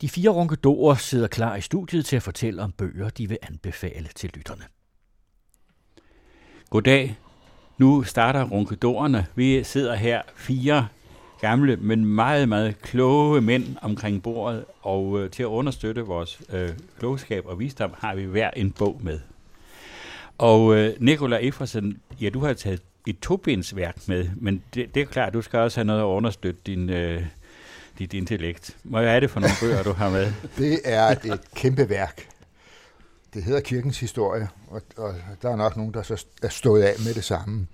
De fire ronkedorer sidder klar i studiet til at fortælle om bøger, de vil anbefale til lytterne. Goddag. Nu starter ronkedorerne. Vi sidder her fire gamle, men meget, meget kloge mænd omkring bordet, og øh, til at understøtte vores øh, klogskab og visdom har vi hver en bog med. Og øh, Nikola Effersen, ja, du har taget et tobindsværk med, men det, det er klart, du skal også have noget at understøtte din, øh, dit intellekt. Hvad er det for nogle bøger, du har med? Det er et kæmpe værk. Det hedder Kirkens Historie, og, og der er nok nogen, der så er stået af med det samme.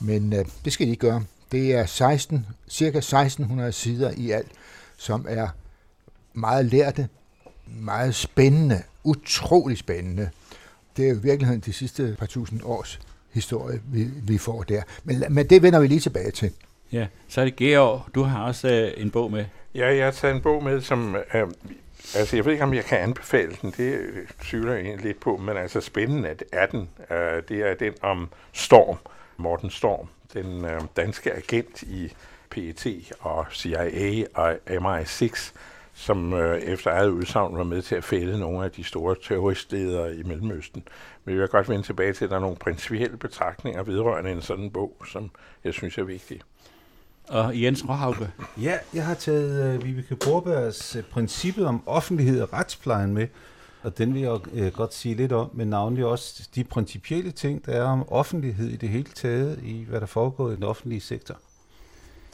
Men øh, det skal de ikke gøre. Det er 16, cirka 1600 sider i alt, som er meget lærte, meget spændende, utrolig spændende. Det er jo i virkeligheden de sidste par tusind års historie, vi, vi får der. Men, men det vender vi lige tilbage til. Ja, så er det Georg. Du har også øh, en bog med. Ja, jeg har taget en bog med, som... Øh, altså, jeg ved ikke, om jeg kan anbefale den. Det øh, tvivler jeg egentlig lidt på, men altså spændende er den. Øh, det er den om Storm, Morten Storm, den øh, danske agent i PET og CIA og MI6, som øh, efter eget udsagn var med til at fælde nogle af de store terroristledere i Mellemøsten. Men jeg vil godt vende tilbage til, at der er nogle principielle betragtninger vedrørende en sådan bog, som jeg synes er vigtige. Og Jens Råhauke. Ja, jeg har taget uh, Vibeke Borbergs uh, princippet om offentlighed og retsplejen med, og den vil jeg uh, godt sige lidt om, men navnlig også de principielle ting, der er om offentlighed i det hele taget, i hvad der foregår i den offentlige sektor.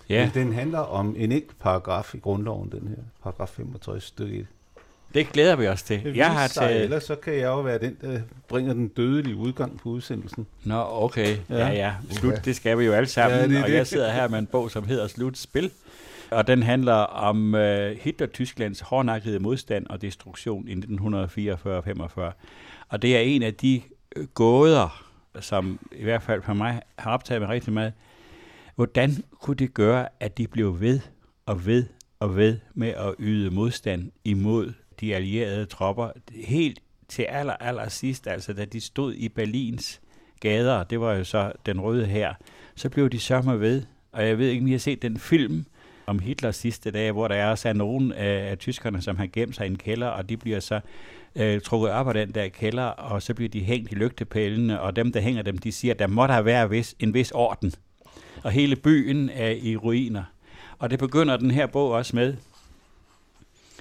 Ja. Men den handler om en enkelt paragraf i grundloven, den her, paragraf 65 stykke 1. Det glæder vi os til. Det jeg har taget... Ellers så kan jeg jo være den, der bringer den dødelige udgang på udsendelsen. Nå, okay. Ja, ja. ja. Slut, okay. det skal vi jo alle sammen. Ja, det, og det. jeg sidder her med en bog, som hedder Slutspil. Og den handler om uh, Hitler-Tysklands hårdnakkede modstand og destruktion i 1944-45. Og det er en af de øh, gåder, som i hvert fald for mig har optaget mig rigtig meget. Hvordan kunne det gøre, at de blev ved og ved og ved med at yde modstand imod de allierede tropper helt til aller, aller sidst, altså da de stod i Berlins gader, det var jo så den røde her, så blev de sørme ved, og jeg ved ikke, om I har set den film om Hitlers sidste dage, hvor der er også er nogen af, tyskerne, som har gemt sig i en kælder, og de bliver så øh, trukket op af den der kælder, og så bliver de hængt i lygtepælene, og dem, der hænger dem, de siger, at der må der være vis, en vis orden. Og hele byen er i ruiner. Og det begynder den her bog også med.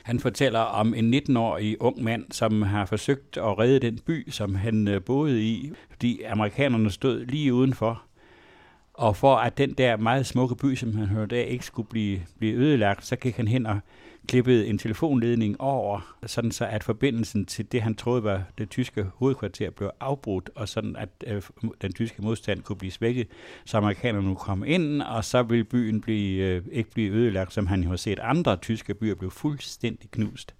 Han fortæller om en 19-årig ung mand, som har forsøgt at redde den by, som han øh, boede i, fordi amerikanerne stod lige udenfor. Og for at den der meget smukke by, som han hørte af, ikke skulle blive, blive ødelagt, så gik han hen og klippede en telefonledning over, sådan så at forbindelsen til det, han troede var det tyske hovedkvarter, blev afbrudt, og sådan at øh, den tyske modstand kunne blive svækket, så amerikanerne kunne komme ind, og så ville byen blive, øh, ikke blive ødelagt, som han jo har set andre tyske byer blev fuldstændig knust.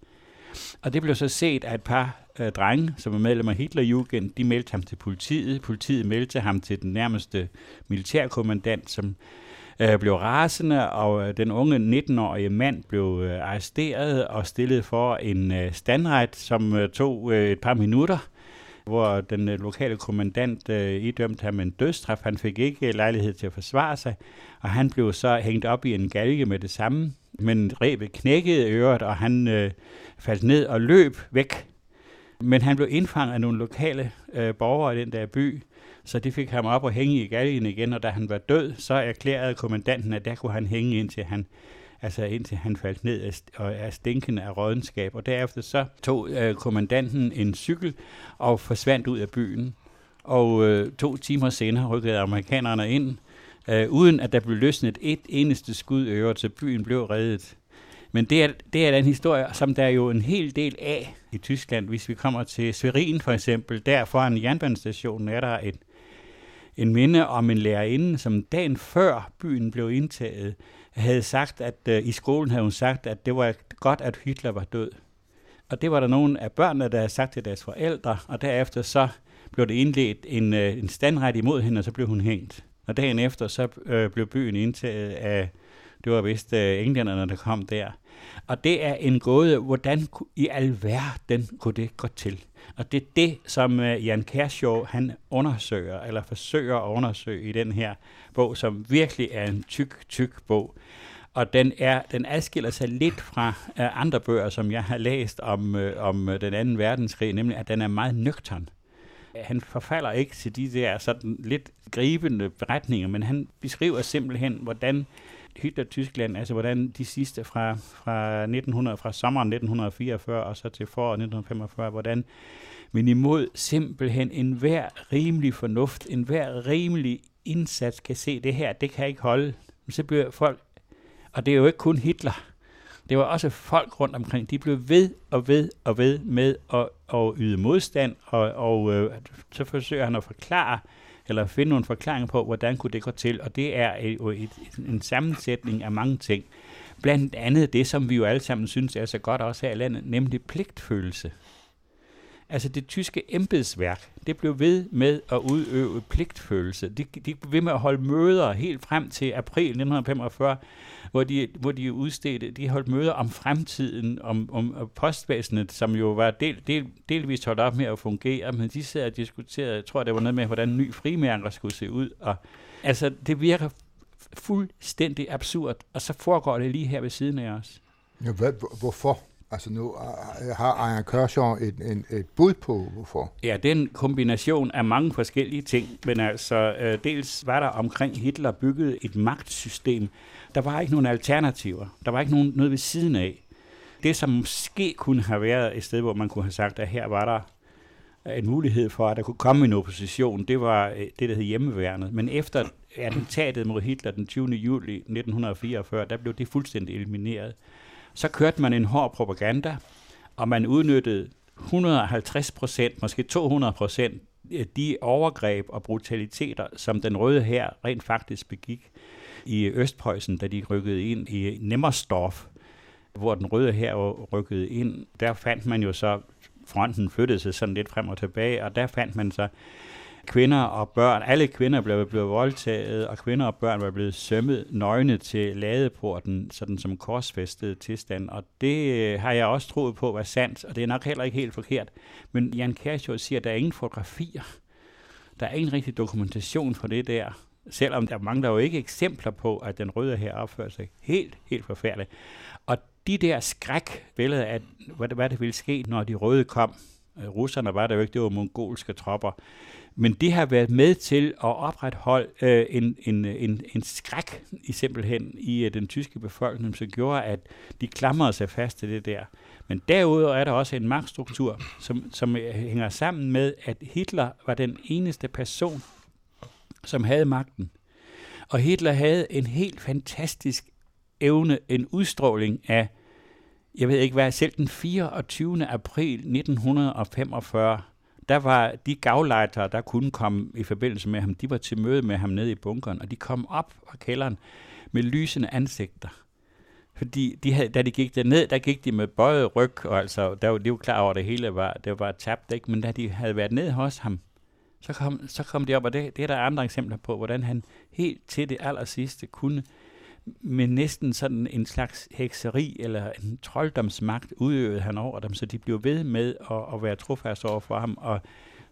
Og det blev så set af et par øh, drenge, som var medlem af Hitlerjugend. De meldte ham til politiet. Politiet meldte ham til den nærmeste militærkommandant, som øh, blev rasende, og øh, den unge 19-årige mand blev øh, arresteret og stillet for en øh, standret, som øh, tog øh, et par minutter hvor den øh, lokale kommandant øh, idømte ham en dødstraf. Han fik ikke øh, lejlighed til at forsvare sig, og han blev så hængt op i en galge med det samme. Men rebet knækkede øret, og han øh, faldt ned og løb væk. Men han blev indfanget af nogle lokale øh, borgere i den der by, så de fik ham op og hænge i galgen igen, og da han var død, så erklærede kommandanten, at der kunne han hænge indtil han altså indtil han faldt ned af, og er stinkende af rådenskab. Og derefter så tog øh, kommandanten en cykel og forsvandt ud af byen. Og øh, to timer senere rykkede amerikanerne ind, øh, uden at der blev løsnet et eneste skud øre, så byen blev reddet. Men det er, det er den historie, som der er jo en hel del af i Tyskland. Hvis vi kommer til Sverin for eksempel, der foran jernbanestationen er der et, en minde om en lærerinde, som dagen før byen blev indtaget, havde sagt, at øh, i skolen havde hun sagt, at det var godt, at Hitler var død. Og det var der nogle af børnene, der havde sagt til deres forældre, og derefter så blev det indledt en, øh, en standret imod hende, og så blev hun hængt. Og dagen efter så øh, blev byen indtaget af, det var vist øh, englænderne, der kom der. Og det er en gåde, hvordan i alverden kunne det gå til? Og det er det, som øh, Jan Kershaw, han undersøger, eller forsøger at undersøge i den her bog, som virkelig er en tyk, tyk bog. og den, er, den adskiller sig lidt fra uh, andre bøger, som jeg har læst om, uh, om den anden verdenskrig, nemlig at den er meget nøgtern. Han forfalder ikke til de der sådan lidt gribende beretninger, men han beskriver simpelthen, hvordan Hitler-Tyskland, altså hvordan de sidste fra, fra, 1900, fra sommeren 1944 og så til foråret 1945, hvordan men imod simpelthen enhver rimelig fornuft, enhver rimelig indsats kan se, det her, det kan ikke holde. Men så bliver folk, og det er jo ikke kun Hitler, det var også folk rundt omkring, de blev ved og ved og ved med at, at yde modstand, og, og øh, så forsøger han at forklare, eller finde nogle forklaringer på, hvordan kunne det gå til, og det er jo et, et, en sammensætning af mange ting. Blandt andet det, som vi jo alle sammen synes er så godt også her i landet, nemlig pligtfølelse. Altså det tyske embedsværk, det blev ved med at udøve pligtfølelse. De, de blev ved med at holde møder helt frem til april 1945, hvor de, hvor de udstedte, de holdt møder om fremtiden, om, om postvæsenet, som jo var del, del, delvist holdt op med at fungere, men de sad og diskuterede, jeg tror det var noget med, hvordan ny frimærker skulle se ud. Og, altså det virker fuldstændig absurd, og så foregår det lige her ved siden af os. Ja, hvad, hvorfor? Altså nu har Ejern Kørsjov et, et, et bud på, hvorfor? Ja, det er en kombination af mange forskellige ting, men altså øh, dels var der omkring Hitler bygget et magtsystem. Der var ikke nogen alternativer. Der var ikke nogen, noget ved siden af. Det, som måske kunne have været et sted, hvor man kunne have sagt, at her var der en mulighed for, at der kunne komme en opposition, det var øh, det, der hed hjemmeværnet. Men efter attentatet mod Hitler den 20. juli 1944, der blev det fuldstændig elimineret så kørte man en hård propaganda, og man udnyttede 150 procent, måske 200 procent, øh, de overgreb og brutaliteter, som den røde her rent faktisk begik i Østpreussen, da de rykkede ind i Nemmersdorf, hvor den røde her rykkede ind. Der fandt man jo så, fronten flyttede sig sådan lidt frem og tilbage, og der fandt man så kvinder og børn, alle kvinder blev blevet voldtaget, og kvinder og børn var blevet sømmet nøgne til ladeporten, sådan som korsfæstet tilstand. Og det øh, har jeg også troet på var sandt, og det er nok heller ikke helt forkert. Men Jan Kershaw siger, at der er ingen fotografier. Der er ingen rigtig dokumentation for det der. Selvom der mangler jo ikke eksempler på, at den røde her opfører sig helt, helt forfærdeligt. Og de der skrækbilleder af, hvad, hvad der ville ske, når de røde kom, øh, russerne var der jo ikke, det var mongolske tropper, men det har været med til at opretholde øh, en, en, en, en skræk i simpelthen i øh, den tyske befolkning, som gjorde, at de klamrede sig fast til det der. Men derudover er der også en magtstruktur, som, som øh, hænger sammen med, at Hitler var den eneste person, som havde magten. Og Hitler havde en helt fantastisk evne, en udstråling af, jeg ved ikke hvad, selv den 24. april 1945, der var de gavlejtere, der kunne komme i forbindelse med ham, de var til møde med ham nede i bunkeren, og de kom op fra kælderen med lysende ansigter. Fordi de havde, da de gik derned, der gik de med bøjet ryg, og altså, der var, de var klar over, at det hele var, det var tabt, ikke? men da de havde været nede hos ham, så kom, så kom de op, og det, det er der andre eksempler på, hvordan han helt til det aller sidste kunne med næsten sådan en slags hekseri eller en trolddomsmagt udøvede han over dem, så de blev ved med at, at være trofast over for ham, og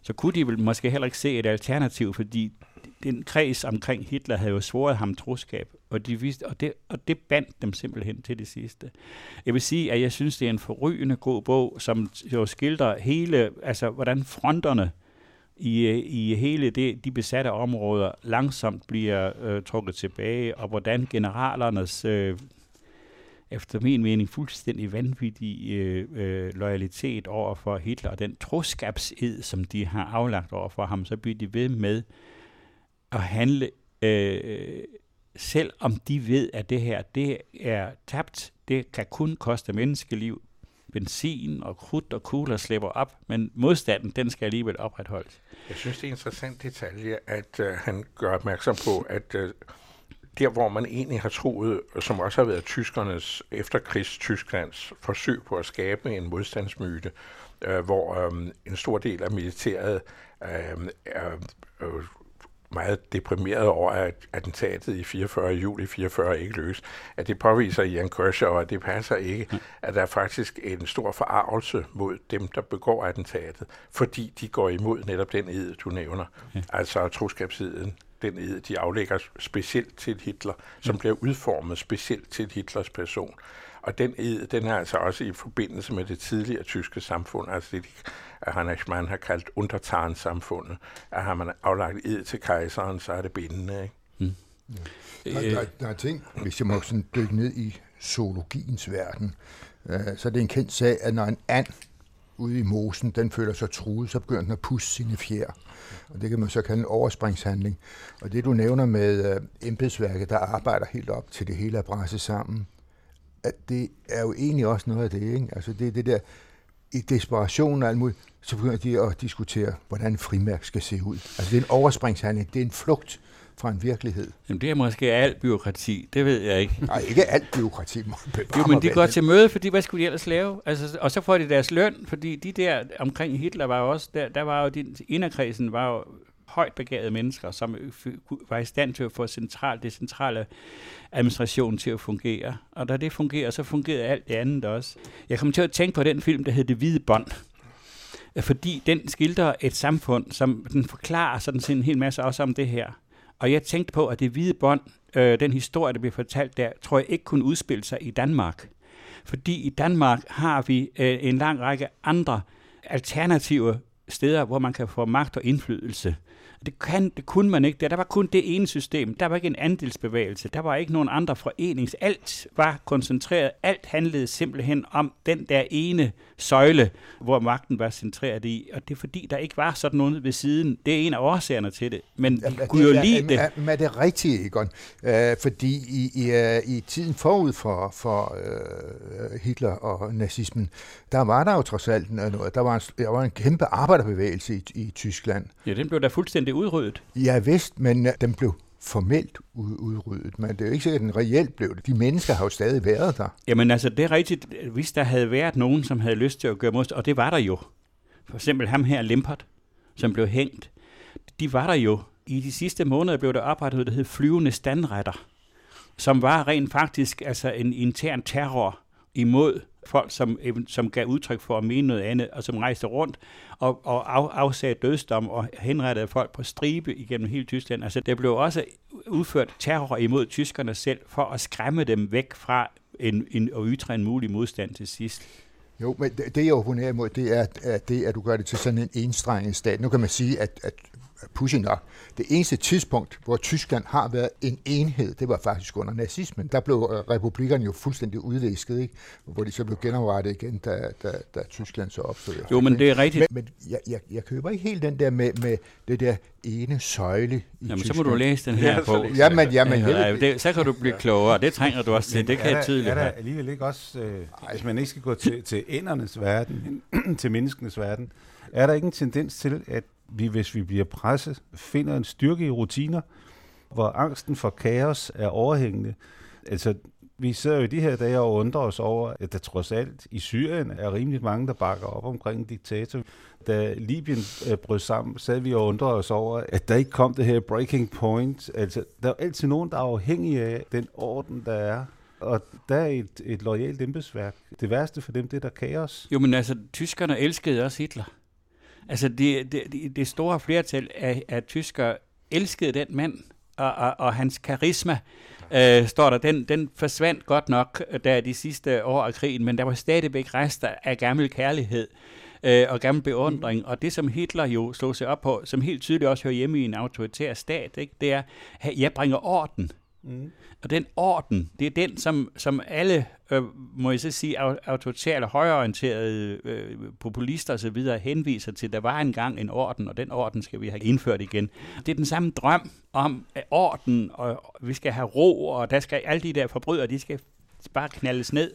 så kunne de vel måske heller ikke se et alternativ, fordi den kreds omkring Hitler havde jo svoret ham troskab, og, de vidste, og, det, og det bandt dem simpelthen til det sidste. Jeg vil sige, at jeg synes, det er en forrygende god bog, som jo skildrer hele, altså hvordan fronterne i, i hele det, de besatte områder langsomt bliver øh, trukket tilbage, og hvordan generalernes, øh, efter min mening, fuldstændig vanvittige øh, øh, loyalitet over for Hitler, og den troskabsed, som de har aflagt over for ham, så bliver de ved med at handle, øh, selv om de ved, at det her, det er tabt, det kan kun koste menneskeliv, benzin og krudt og kugler slipper op, men modstanden, den skal alligevel opretholdes. Jeg synes, det er en interessant detalje, at øh, han gør opmærksom på, at øh, der, hvor man egentlig har troet, som også har været tyskernes efterkrigstysklands forsøg på at skabe en modstandsmyte, øh, hvor øh, en stor del af militæret øhm, øh, er meget deprimeret over, at attentatet i 44. juli 44 ikke løs. At det påviser Jan Kershaw, at det passer ikke, at der er faktisk en stor forarvelse mod dem, der begår attentatet, fordi de går imod netop den ed, du nævner, ja. altså troskabsiden. den ed, de aflægger specielt til Hitler, som bliver udformet specielt til Hitlers person. Og den ed, den er altså også i forbindelse med det tidligere tyske samfund, altså det, Heinrich Mann har kaldt undertarnsamfundet. At har man aflagt ed til kejseren, så er det bindende. Ikke? Mm. Ja. Der, der, der er ting, hvis jeg må sådan dykke ned i zoologiens verden, øh, så er det en kendt sag, at når en and ude i mosen, den føler sig truet, så begynder den at pusse sine fjer. Og det kan man så kalde en overspringshandling. Og det du nævner med øh, embedsværket, der arbejder helt op til det hele at bræse sammen, at det er jo egentlig også noget af det, ikke? Altså det er det der, i desperation og alt muligt, så begynder de at diskutere, hvordan frimærk skal se ud. Altså det er en overspringshandling, det er en flugt fra en virkelighed. Jamen det er måske alt byråkrati, det ved jeg ikke. Nej, ikke alt byråkrati. jo, men de går til møde, fordi hvad skulle de ellers lave? Altså, og så får de deres løn, fordi de der omkring Hitler var også, der, der var jo, din inderkredsen var jo højt begavede mennesker, som var i stand til at få central, det centrale administration til at fungere. Og da det fungerer, så fungerede alt det andet også. Jeg kom til at tænke på den film, der hed Det Hvide Bånd, øh, fordi den skildrer et samfund, som den forklarer sådan en hel masse også om det her. Og jeg tænkte på, at det hvide bånd, øh, den historie, der bliver fortalt der, tror jeg ikke kunne udspille sig i Danmark. Fordi i Danmark har vi øh, en lang række andre alternative steder, hvor man kan få magt og indflydelse. Det, kan, det kunne man ikke. Der, der var kun det ene system. Der var ikke en andelsbevægelse. Der var ikke nogen andre forenings. Alt var koncentreret. Alt handlede simpelthen om den der ene søjle, hvor magten var centreret i. Og det er fordi, der ikke var sådan noget ved siden. Det er en af årsagerne til det. Men de ja, kunne jo lide det. Men er det rigtigt, Egon? Øh, fordi i, i, øh, i tiden forud for, for uh, Hitler og nazismen, der var der jo trods alt noget. Der var en, der var en kæmpe arbejderbevægelse i, i Tyskland. Ja, den blev da fuldstændig udryddet. Ja, vist, men den blev formelt udryddet, men det er jo ikke sikkert, at den reelt blev det. De mennesker har jo stadig været der. Jamen altså, det er rigtigt. Hvis der havde været nogen, som havde lyst til at gøre modstand, og det var der jo. For eksempel ham her, Limpert, som blev hængt. De var der jo. I de sidste måneder blev der oprettet, der hed flyvende standretter, som var rent faktisk altså en intern terror imod folk, som, som gav udtryk for at mene noget andet, og som rejste rundt og, og af, afsagde dødsdom og henrettede folk på stribe igennem hele Tyskland. Altså, der blev også udført terror imod tyskerne selv, for at skræmme dem væk fra en, en, at ytre en mulig modstand til sidst. Jo, men det, jeg opponerer imod, det er, at, det, at du gør det til sådan en enstrenget stat. Nu kan man sige, at, at pudsigt nok, det eneste tidspunkt, hvor Tyskland har været en enhed, det var faktisk under nazismen. Der blev øh, republikkerne jo fuldstændig udvisket, ikke? hvor de så blev genoprettet igen, da, da, da Tyskland så opstod. Jo, men det er rigtigt. Men, men jeg, jeg, jeg køber ikke helt den der med, med det der ene søjle i Jamen, Tyskland. så må du læse den her på. Jamen, jamen, ja, det, så kan du blive klogere. Det trænger du også til. Det kan jeg tydeligt Er der alligevel ikke også, øh, hvis man ikke skal gå til, til endernes verden, til menneskenes verden, er der ikke en tendens til, at vi, hvis vi bliver presset, finder en styrke i rutiner, hvor angsten for kaos er overhængende. Altså, vi sidder jo i de her dage og undrer os over, at der trods alt i Syrien er rimelig mange, der bakker op omkring en diktator. Da Libyen øh, brød sammen, sad vi og undrede os over, at der ikke kom det her breaking point. Altså, der er altid nogen, der er afhængige af den orden, der er. Og der er et, et lojalt embedsværk. Det værste for dem, det er der kaos. Jo, men altså, tyskerne elskede også Hitler. Altså det, det, det store flertal af, af tyskere elskede den mand, og, og, og hans karisma, øh, står der, den, den forsvandt godt nok der de sidste år af krigen, men der var stadigvæk rester af gammel kærlighed øh, og gammel beundring. Mm. Og det, som Hitler jo slog sig op på, som helt tydeligt også hører hjemme i en autoritær stat, ikke, det er, at jeg bringer orden. Mm. Mm. Og den orden, det er den, som, som alle, øh, må jeg så sige, autoritære højorienterede øh, populister osv. henviser til. Der var engang en orden, og den orden skal vi have indført igen. Det er den samme drøm om orden, og vi skal have ro, og der skal alle de der forbrydere, de skal bare knaldes ned.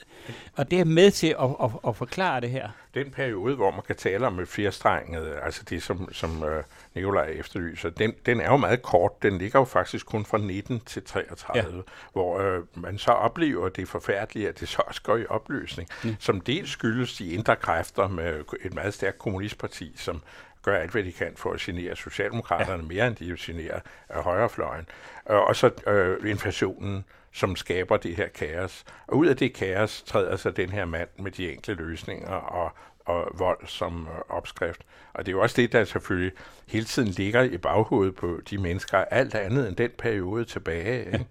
Og det er med til at, at, at forklare det her. Den periode, hvor man kan tale om et firestrenget, altså det som, som øh, Nikolaj efterlyser, den, den er jo meget kort. Den ligger jo faktisk kun fra 19 til 33, ja. hvor uh, man så oplever det forfærdelige, at det så også går i opløsning, mm. som dels skyldes de indre kræfter med et meget stærkt kommunistparti, som gør alt, hvad de kan for at genere Socialdemokraterne ja. mere, end de generer af højrefløjen. Og så øh, inflationen, som skaber det her kaos. Og ud af det kaos træder så den her mand med de enkle løsninger og, og vold som øh, opskrift. Og det er jo også det, der selvfølgelig hele tiden ligger i baghovedet på de mennesker, alt andet end den periode tilbage. Ikke?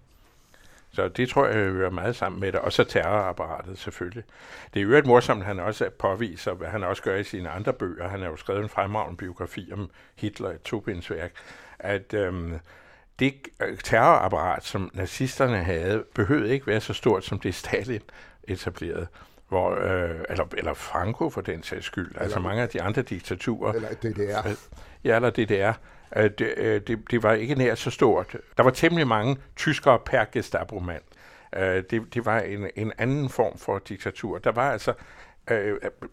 Så det tror jeg hører meget sammen med det. Og så terrorapparatet selvfølgelig. Det er jo et morsomt, han også påviser, hvad han også gør i sine andre bøger. Han har jo skrevet en fremragende biografi om Hitler, et tobindsværk, at øhm, det terrorapparat, som nazisterne havde, behøvede ikke være så stort, som det Stalin etablerede. Hvor, øh, eller, eller Franco for den sags skyld. Eller, altså mange af de andre diktaturer. Eller DDR. Ja, eller DDR Øh, det, øh, det, det var ikke nær så stort. Der var temmelig mange tyskere per Gestapo-mand. Øh, det, det var en, en anden form for diktatur. Der var altså,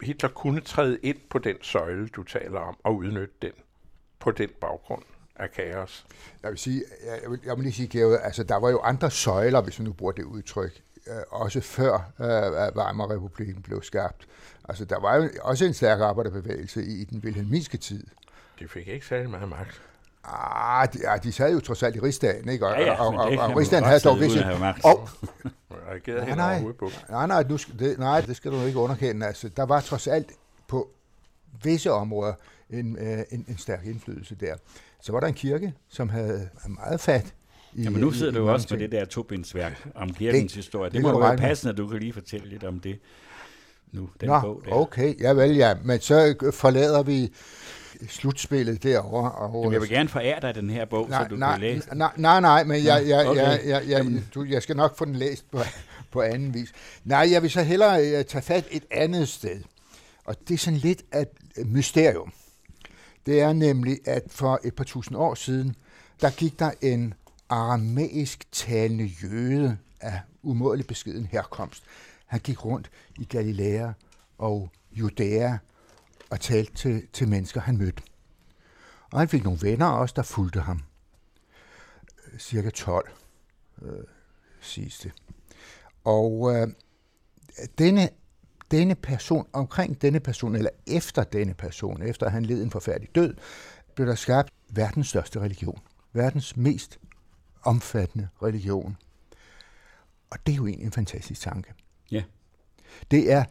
Hitler kunne træde ind på den søjle, du taler om, og udnytte den på den baggrund af kaos. Jeg vil sige, jeg vil, jeg vil lige sige, Georg, altså der var jo andre søjler, hvis man nu bruger det udtryk, også før uh, Weimar-republiken blev skabt. Altså der var jo også en stærk arbejderbevægelse i den Wilhelminske tid. De fik ikke særlig meget magt. Ah, de, ja, de sad jo trods alt i rigsdagen, ikke? Og, ja, ja, og, og, og, og rigsdagen havde dog vist... Og, nej, nej, nej, nej, du, det, nej, det skal du ikke underkende. Altså, der var trods alt på visse områder en, øh, en, en stærk indflydelse der. Så var der en kirke, som havde meget fat i, Jamen nu sidder i, du jo også på det der tobindsværk om kirkens det, historie. Det, det må jo være passende, at du kan lige fortælle lidt om det nu, den Nå, bog der. okay, ja vel ja, men så forlader vi slutspillet derovre. Og, Jamen, jeg vil gerne forære dig den her bog, nej, så du nej, kan læse Nej, nej, nej, men jeg, jeg, okay. jeg, jeg, jeg, du, jeg skal nok få den læst på, på anden vis. Nej, jeg vil så hellere uh, tage fat et andet sted. Og det er sådan lidt et mysterium. Det er nemlig, at for et par tusind år siden, der gik der en aramæisk talende jøde af umådelig beskeden herkomst. Han gik rundt i Galilea og Judæa og talte til, til mennesker, han mødte. Og han fik nogle venner også, der fulgte ham. Øh, cirka 12, øh, siges det. Og øh, denne, denne person, omkring denne person, eller efter denne person, efter han led en forfærdelig død, blev der skabt verdens største religion. Verdens mest omfattende religion. Og det er jo egentlig en fantastisk tanke. Ja. Det er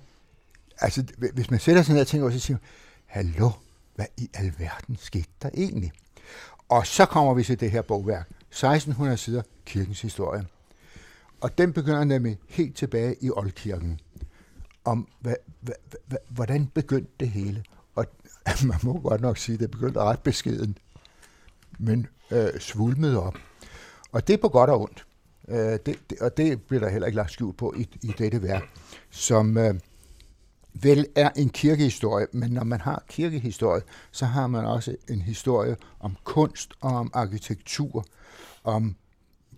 altså, hvis man sætter sig ned og tænker, så siger man, hallo, hvad i alverden skete der egentlig? Og så kommer vi til det her bogværk, 1600 sider, kirkens historie. Og den begynder nemlig helt tilbage i Oldkirken, om hvad, hvad, hvad, hvordan begyndte det hele. Og man må godt nok sige, at det begyndte ret beskeden, men øh, svulmede op. Og det er på godt og ondt. Øh, det, det, og det bliver der heller ikke lagt skjult på i, i dette værk, som... Øh, vel er en kirkehistorie, men når man har kirkehistorie, så har man også en historie om kunst og om arkitektur, om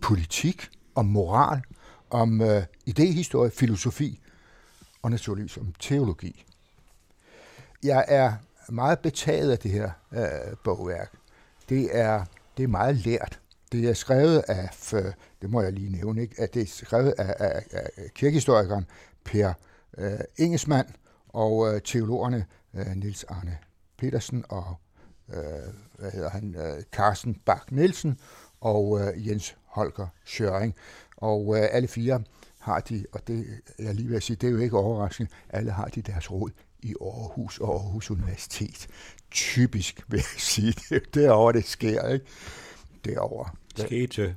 politik, om moral, om øh, idehistorie, filosofi og naturligvis om teologi. Jeg er meget betaget af det her øh, bogværk. Det er, det er meget lært. Det er skrevet af, øh, det må jeg lige nævne, ikke? at det er skrevet af, af, af kirkehistorikeren Per øh, Ingesmann, og øh, teologerne øh, Nils Arne Petersen og øh, hvad hedder han, øh, Carsten Bak Nielsen og øh, Jens Holger Schøring. Og øh, alle fire har de, og det jeg lige vil at sige, det er jo ikke overraskende, alle har de deres råd i Aarhus og Aarhus Universitet. Typisk, vil jeg sige. Det er derovre, det sker, ikke? Derovre. Skete.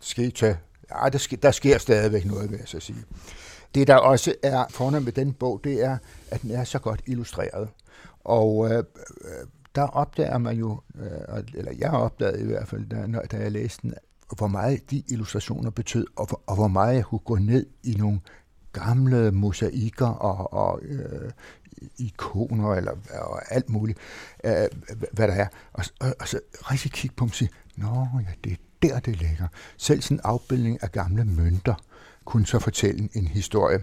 Skete. Ja, der, sker, der sker stadigvæk noget, vil jeg så sige. Det, der også er fornemt med den bog, det er, at den er så godt illustreret. Og øh, øh der opdager man jo, øh, eller jeg opdagede i hvert fald, da, da jeg læste den, hvor meget de illustrationer betød, og, og hvor meget jeg kunne gå ned i nogle gamle mosaikker og, og øh, ikoner eller og alt muligt, øh, hvad der er. Og, og, og så rigtig kigge på dem og sige, nå ja, det er der, det ligger. Selv sådan en afbildning af gamle mønter kunne så fortælle en historie.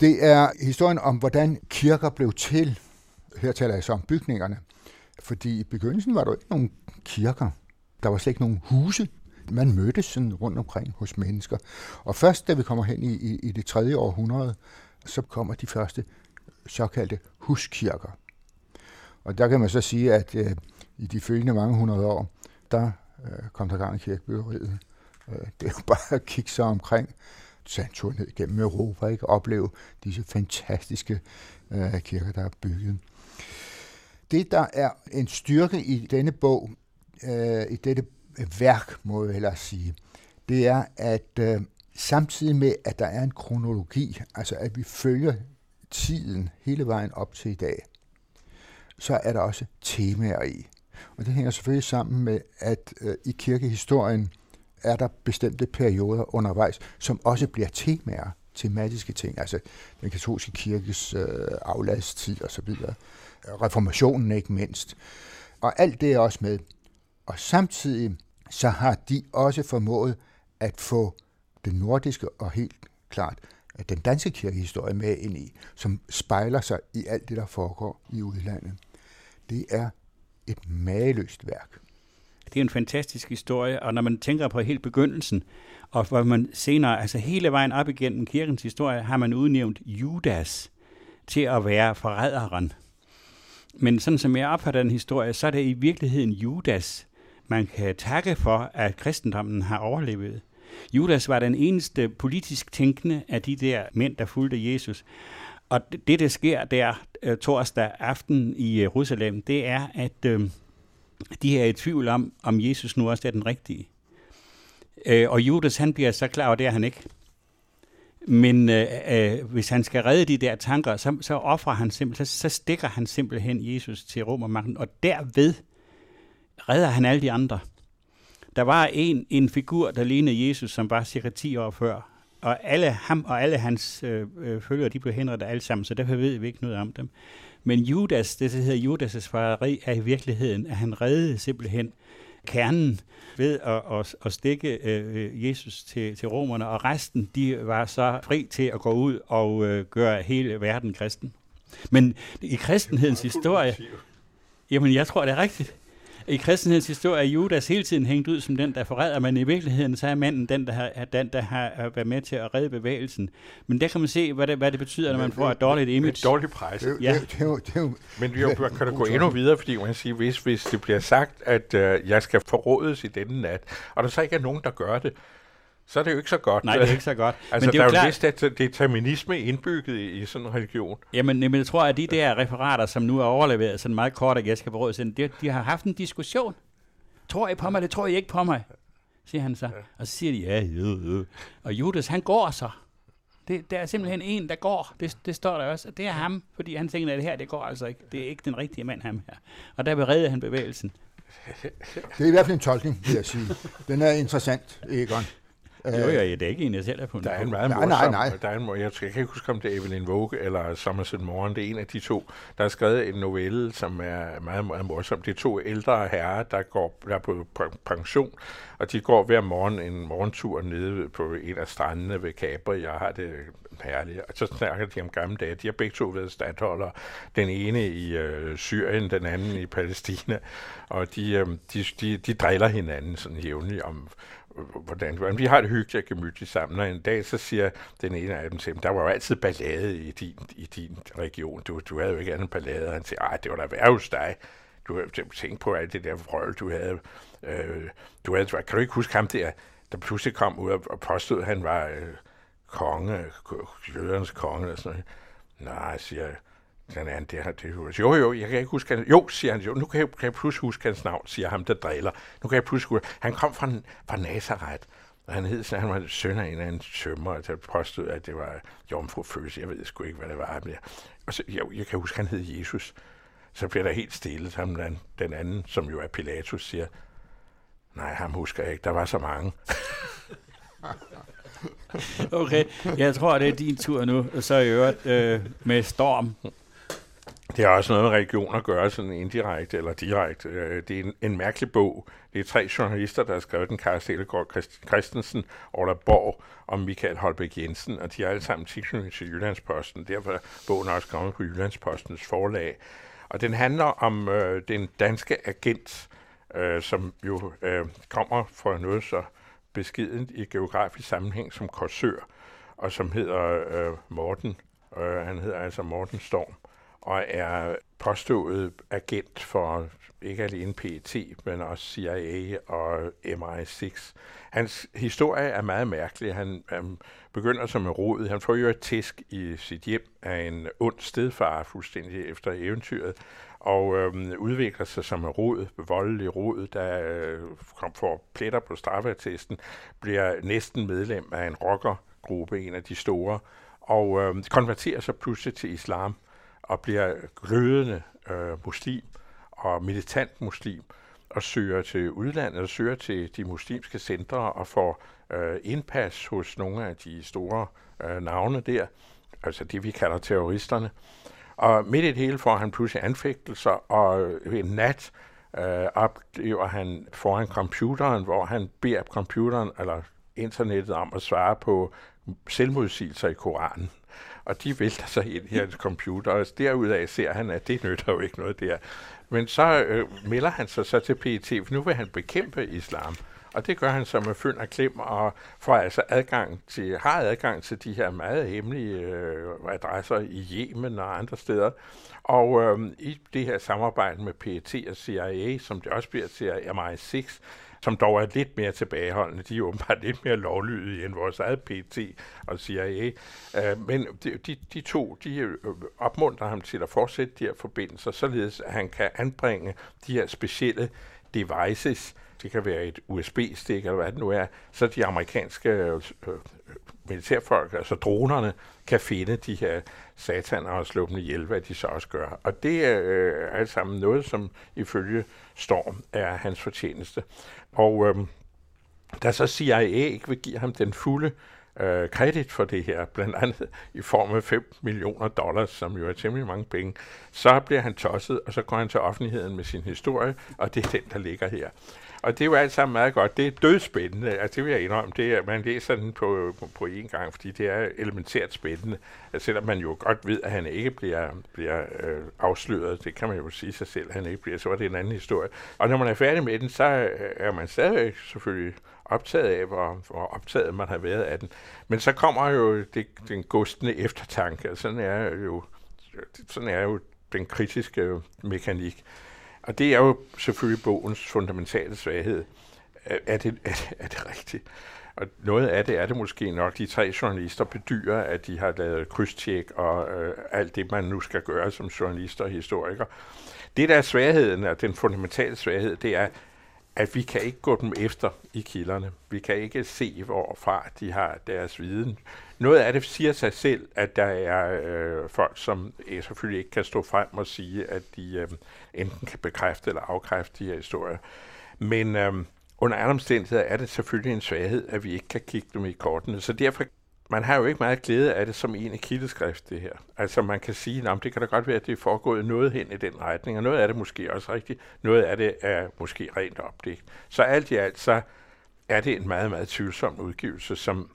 Det er historien om, hvordan kirker blev til. Her taler jeg så om bygningerne. Fordi i begyndelsen var der ikke nogen kirker. Der var slet ikke nogen huse. Man mødtes sådan rundt omkring hos mennesker. Og først, da vi kommer hen i, i, i det tredje århundrede, så kommer de første såkaldte huskirker. Og der kan man så sige, at øh, i de følgende mange hundrede år, der øh, kom der gang i kirkebyggeriet. Øh, det er jo bare at kigge sig omkring, tage en tur ned gennem Europa, ikke? opleve disse fantastiske øh, kirker, der er bygget. Det, der er en styrke i denne bog, øh, i dette værk, må jeg hellere sige, det er, at øh, samtidig med, at der er en kronologi, altså at vi følger tiden hele vejen op til i dag, så er der også temaer i. Og det hænger selvfølgelig sammen med, at øh, i kirkehistorien er der bestemte perioder undervejs, som også bliver temaer, tematiske ting, altså den katolske kirkes øh, afladstid osv., reformationen ikke mindst. Og alt det er også med. Og samtidig så har de også formået at få den nordiske og helt klart den danske kirkehistorie med ind i, som spejler sig i alt det, der foregår i udlandet. Det er et mageløst værk. Det er en fantastisk historie, og når man tænker på helt begyndelsen, og hvor man senere, altså hele vejen op igennem kirkens historie, har man udnævnt Judas til at være forræderen. Men sådan som jeg opfatter den historie, så er det i virkeligheden Judas, man kan takke for, at kristendommen har overlevet. Judas var den eneste politisk tænkende af de der mænd, der fulgte Jesus. Og det, der sker der øh, torsdag aften i Jerusalem, det er, at uh, de er i tvivl om, om Jesus nu også er den rigtige. Uh, og Judas, han bliver så klar over, det er han ikke. Men øh, hvis han skal redde de der tanker, så, så offrer han simpelthen, så, så stikker han simpelthen Jesus til romermagten, og derved redder han alle de andre. Der var en, en figur, der lignede Jesus, som var cirka 10 år før, og alle ham og alle hans øh, øh, følgere, de blev henrettet alle sammen, så derfor ved vi ikke noget om dem. Men Judas, det der hedder Judas' fareri, er i virkeligheden, at han reddede simpelthen kernen ved at, at, at stikke øh, Jesus til, til romerne, og resten, de var så fri til at gå ud og øh, gøre hele verden kristen. Men i kristenhedens historie, jamen jeg tror, det er rigtigt i kristenhedens historie er Judas hele tiden hængt ud som den, der forræder, men i virkeligheden så er manden den, der har, den, der har været med til at redde bevægelsen. Men der kan man se, hvad det, hvad det betyder, når man får et dårligt image. Et dårligt pres. Ja. Men jo, kan du gå endnu videre, fordi man siger, hvis, hvis det bliver sagt, at uh, jeg skal forrådes i denne nat, og der så ikke er nogen, der gør det, så er det jo ikke så godt. Nej, det er ikke så godt. altså, men det er, der er jo vist at determinisme indbygget i, i sådan en religion. Jamen, men jeg tror, at de der referater, som nu er overleveret sådan meget kort, at jeg skal berøde de, de har haft en diskussion. Tror I på mig, det tror I ikke på mig, siger han så. Ja. Og så siger de, ja, ja, ja. Og Judas, han går så. Det, der er simpelthen en, der går. Det, det står der også. Det er ham, fordi han tænker, at det her, det går altså ikke. Det er ikke den rigtige mand, ham her. Og der bereder han bevægelsen. Det er i hvert fald en tolkning, vil jeg sige. Den er interessant, Egon. Jo, jo, ja, det er ikke en, jeg selv er på. Der er en meget morsom, nej, nej, nej. Der er en, jeg, jeg kan ikke huske, om det er Evelyn Vogue eller Somerset Morgen. Det er en af de to, der har skrevet en novelle, som er meget, meget morsom. Det er to ældre herrer, der går der er på pension, og de går hver morgen en morgentur nede på en af strandene ved Capri. Jeg har det herligt. Og så snakker de om gamle dage. De har begge to været stadholder. Den ene i øh, Syrien, den anden i Palæstina. Og de, øh, de, de, de driller hinanden sådan jævnligt om hvordan, hvordan vi har det hyggeligt og gemytligt sammen. Og en dag så siger den ene af dem til ham, der var jo altid ballade i din, i din region. Du, du havde jo ikke andet ballade. Og han siger, ej, det var da værre hos dig. Du har tænkt på alt det der vrøl, du havde. Øh, du havde. Kan du ikke huske ham der, der pludselig kom ud og påstod, at han var øh, konge, jødernes konge eller sådan noget. Nej, siger jeg den anden, det, har, det, jo, jo, jeg kan ikke huske hans, jo, siger han, jo, nu kan jeg, kan jeg pludselig huske hans navn, siger ham, der driller. Nu kan jeg pludselig huske, han kom fra, fra Nazareth, og han hed, han var søn af en af en tømmer, der påstod, at det var jomfrufødsel. Jeg ved sgu ikke, hvad det var. Men jeg, og så, jeg, jeg kan huske, han hed Jesus. Så bliver der helt stille. så den, den anden, som jo er Pilatus, siger, nej, ham husker jeg ikke. Der var så mange. okay, jeg tror, det er din tur nu. Så i øvrigt øh, med Storm. Det har også noget med religion at gøre, sådan indirekte eller direkte. Øh, det er en, en mærkelig bog. Det er tre journalister, der har skrevet den, Karl Stelgaard Christensen, Orla Borg og Michael Holbæk Jensen, og de er alle sammen tilknyttet til Jyllandsposten. Derfor er bogen også kommet på Jyllandspostens forlag. Og den handler om øh, den danske agent, øh, som jo øh, kommer fra noget så beskident i geografisk sammenhæng som Korsør, og som hedder øh, Morten. Øh, han hedder altså Morten Storm og er påstået agent for ikke alene PET, men også CIA og MI6. Hans historie er meget mærkelig. Han, han begynder som en rod. Han får jo et tisk i sit hjem af en ond stedfar, fuldstændig efter eventyret, og øhm, udvikler sig som en rod, voldelig rod, der øh, får pletter på straffeattesten, bliver næsten medlem af en rockergruppe, en af de store, og øh, konverterer sig pludselig til islam og bliver glødende øh, muslim og militant muslim og søger til udlandet og søger til de muslimske centre og får øh, indpas hos nogle af de store øh, navne der, altså det vi kalder terroristerne. Og midt i det hele får han pludselig anfægtelser, og en nat øh, oplever han foran computeren, hvor han beder computeren eller internettet om at svare på selvmodsigelser i Koranen. Og de vælter sig ind i hans computer, og derudaf ser han, at det nytter jo ikke noget der. Men så øh, melder han sig så til PET, for nu vil han bekæmpe islam. Og det gør han så med fynd og klem, og får altså adgang til, har adgang til de her meget hemmelige øh, adresser i Yemen og andre steder. Og øh, i det her samarbejde med PET og CIA, som det også bliver til MI6, som dog er lidt mere tilbageholdende. De er åbenbart lidt mere lovlydige end vores eget PT og CIA. Uh, øh, men de, de, de to, de øh, opmuntrer ham til at fortsætte de her forbindelser, således at han kan anbringe de her specielle devices, det kan være et USB-stik eller hvad det nu er, så de amerikanske øh, øh militærfolk, altså dronerne, kan finde de her sataner og slå dem ihjel, hvad de så også gør. Og det er øh, alt sammen noget, som ifølge Storm er hans fortjeneste. Og øh, da så CIA ikke vil give ham den fulde øh, kredit for det her, blandt andet i form af 5 millioner dollars, som jo er temmelig mange penge, så bliver han tosset, og så går han til offentligheden med sin historie, og det er den, der ligger her. Og det er jo alt sammen meget godt. Det er dødspændende, altså det vil jeg indrømme. Det er, man læser den på, på, på én gang, fordi det er elementært spændende. Altså, selvom man jo godt ved, at han ikke bliver, bliver øh, afsløret, det kan man jo sige sig selv, at han ikke bliver, så var det en anden historie. Og når man er færdig med den, så øh, er man stadig selvfølgelig optaget af, hvor, hvor optaget man har været af den. Men så kommer jo det, den gustende eftertanke, og sådan er jo, sådan er jo den kritiske mekanik. Og det er jo selvfølgelig bogens fundamentale svaghed. Er det, er det, er det rigtigt? Og noget af det er det måske nok. De tre journalister bedyrer, at de har lavet krydstjek og øh, alt det, man nu skal gøre som journalister og historiker. Det, der er svagheden, og den fundamentale svaghed, det er, at vi kan ikke gå dem efter i kilderne. Vi kan ikke se, hvorfra de har deres viden. Noget af det siger sig selv, at der er øh, folk, som øh, selvfølgelig ikke kan stå frem og sige, at de øh, enten kan bekræfte eller afkræfte de her historier. Men øh, under alle omstændigheder er det selvfølgelig en svaghed, at vi ikke kan kigge dem i kortene. Så derfor man har jo ikke meget glæde af det som en kildeskrift, det her. Altså man kan sige, at det kan da godt være, at det er foregået noget hen i den retning, og noget af det måske også rigtigt, noget af det er måske rent opdigt. Så alt i alt, så er det en meget, meget tvivlsom udgivelse, som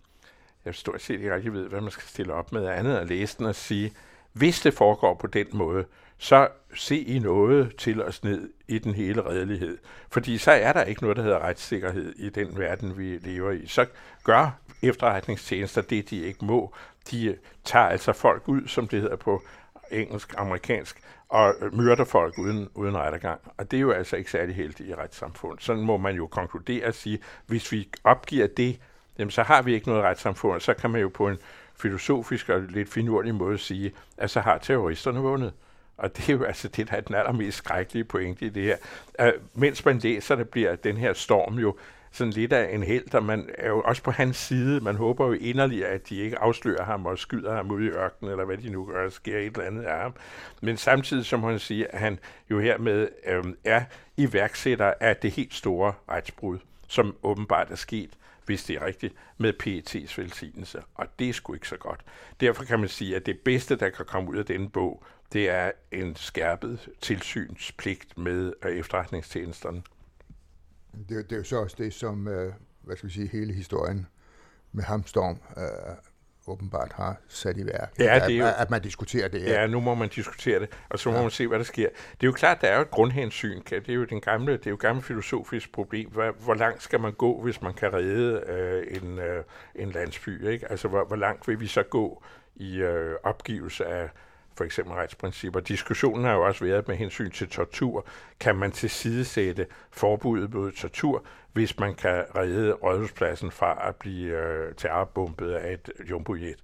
jeg stort set ikke rigtig ved, hvad man skal stille op med andet at læse den og sige, hvis det foregår på den måde, så se i noget til os ned i den hele redelighed. Fordi så er der ikke noget, der hedder retssikkerhed i den verden, vi lever i. Så gør efterretningstjenester det, de ikke må. De tager altså folk ud, som det hedder på engelsk, amerikansk, og myrder folk uden, uden rettergang. Og det er jo altså ikke særlig heldigt i retssamfund. Sådan må man jo konkludere og sige, hvis vi opgiver det, jamen så har vi ikke noget retssamfund. Så kan man jo på en filosofisk og lidt finurlig måde sige, at så har terroristerne vundet. Og det er jo altså det, der er den allermest skrækkelige pointe i det her. Uh, mens man læser der bliver den her storm jo sådan lidt af en held, og man er jo også på hans side. Man håber jo inderligt, at de ikke afslører ham og skyder ham ud i ørkenen, eller hvad de nu gør, sker et eller andet af ham. Men samtidig, som han siger, at han jo hermed øhm, er iværksætter af det helt store retsbrud, som åbenbart er sket hvis det er rigtigt, med PET's velsignelse. Og det er sgu ikke så godt. Derfor kan man sige, at det bedste, der kan komme ud af denne bog, det er en skærpet tilsynspligt med øh, efterretningstjenesterne. Det, det er jo så også det, som, øh, hvad skal vi sige, hele historien med Hamstorm øh, åbenbart har sat i værk. Ja, det er jo, at, at man diskuterer det. Ja, nu må man diskutere det, og så må ja. man se, hvad der sker. Det er jo klart, der er jo et grundhensyn. Det er jo den gamle, det er jo et gammelt filosofisk problem. Hvor, hvor langt skal man gå, hvis man kan redde øh, en, øh, en landsby? Ikke? Altså, hvor, hvor langt vil vi så gå i øh, opgivelse af for eksempel retsprincipper. Diskussionen har jo også været med hensyn til tortur. Kan man tilsidesætte forbuddet mod tortur, hvis man kan redde rådhuspladsen fra at blive øh, terrorbombet af et jumbojet?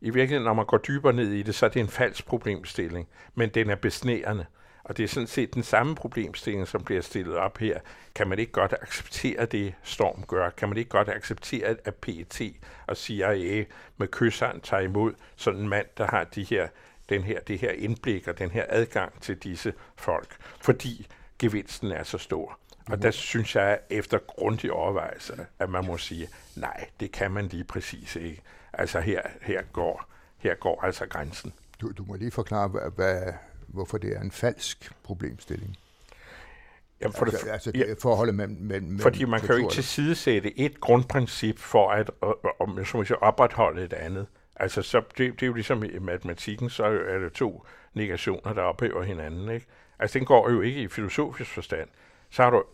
I virkeligheden, når man går dybere ned i det, så er det en falsk problemstilling, men den er besnærende. Og det er sådan set den samme problemstilling, som bliver stillet op her. Kan man ikke godt acceptere det, Storm gør? Kan man ikke godt acceptere, at PET og CIA med kysseren tager imod sådan en mand, der har de her, den her, det her indblik og den her adgang til disse folk? Fordi gevinsten er så stor. Og der synes jeg, efter grundig overvejelse, at man må sige, nej, det kan man lige præcis ikke. Altså her, her, går, her går altså grænsen. Du, du må lige forklare, hvad, hvad, hvorfor det er en falsk problemstilling. Jamen for altså, det, altså det ja, forholdet mellem, mellem Fordi man kan jo ikke tilsidesætte et grundprincip for at om, som sige, opretholde et andet. Altså, så det, det er jo ligesom i matematikken, så er det to negationer, der ophæver hinanden. Ikke? Altså, den går jo ikke i filosofisk forstand. Så har du,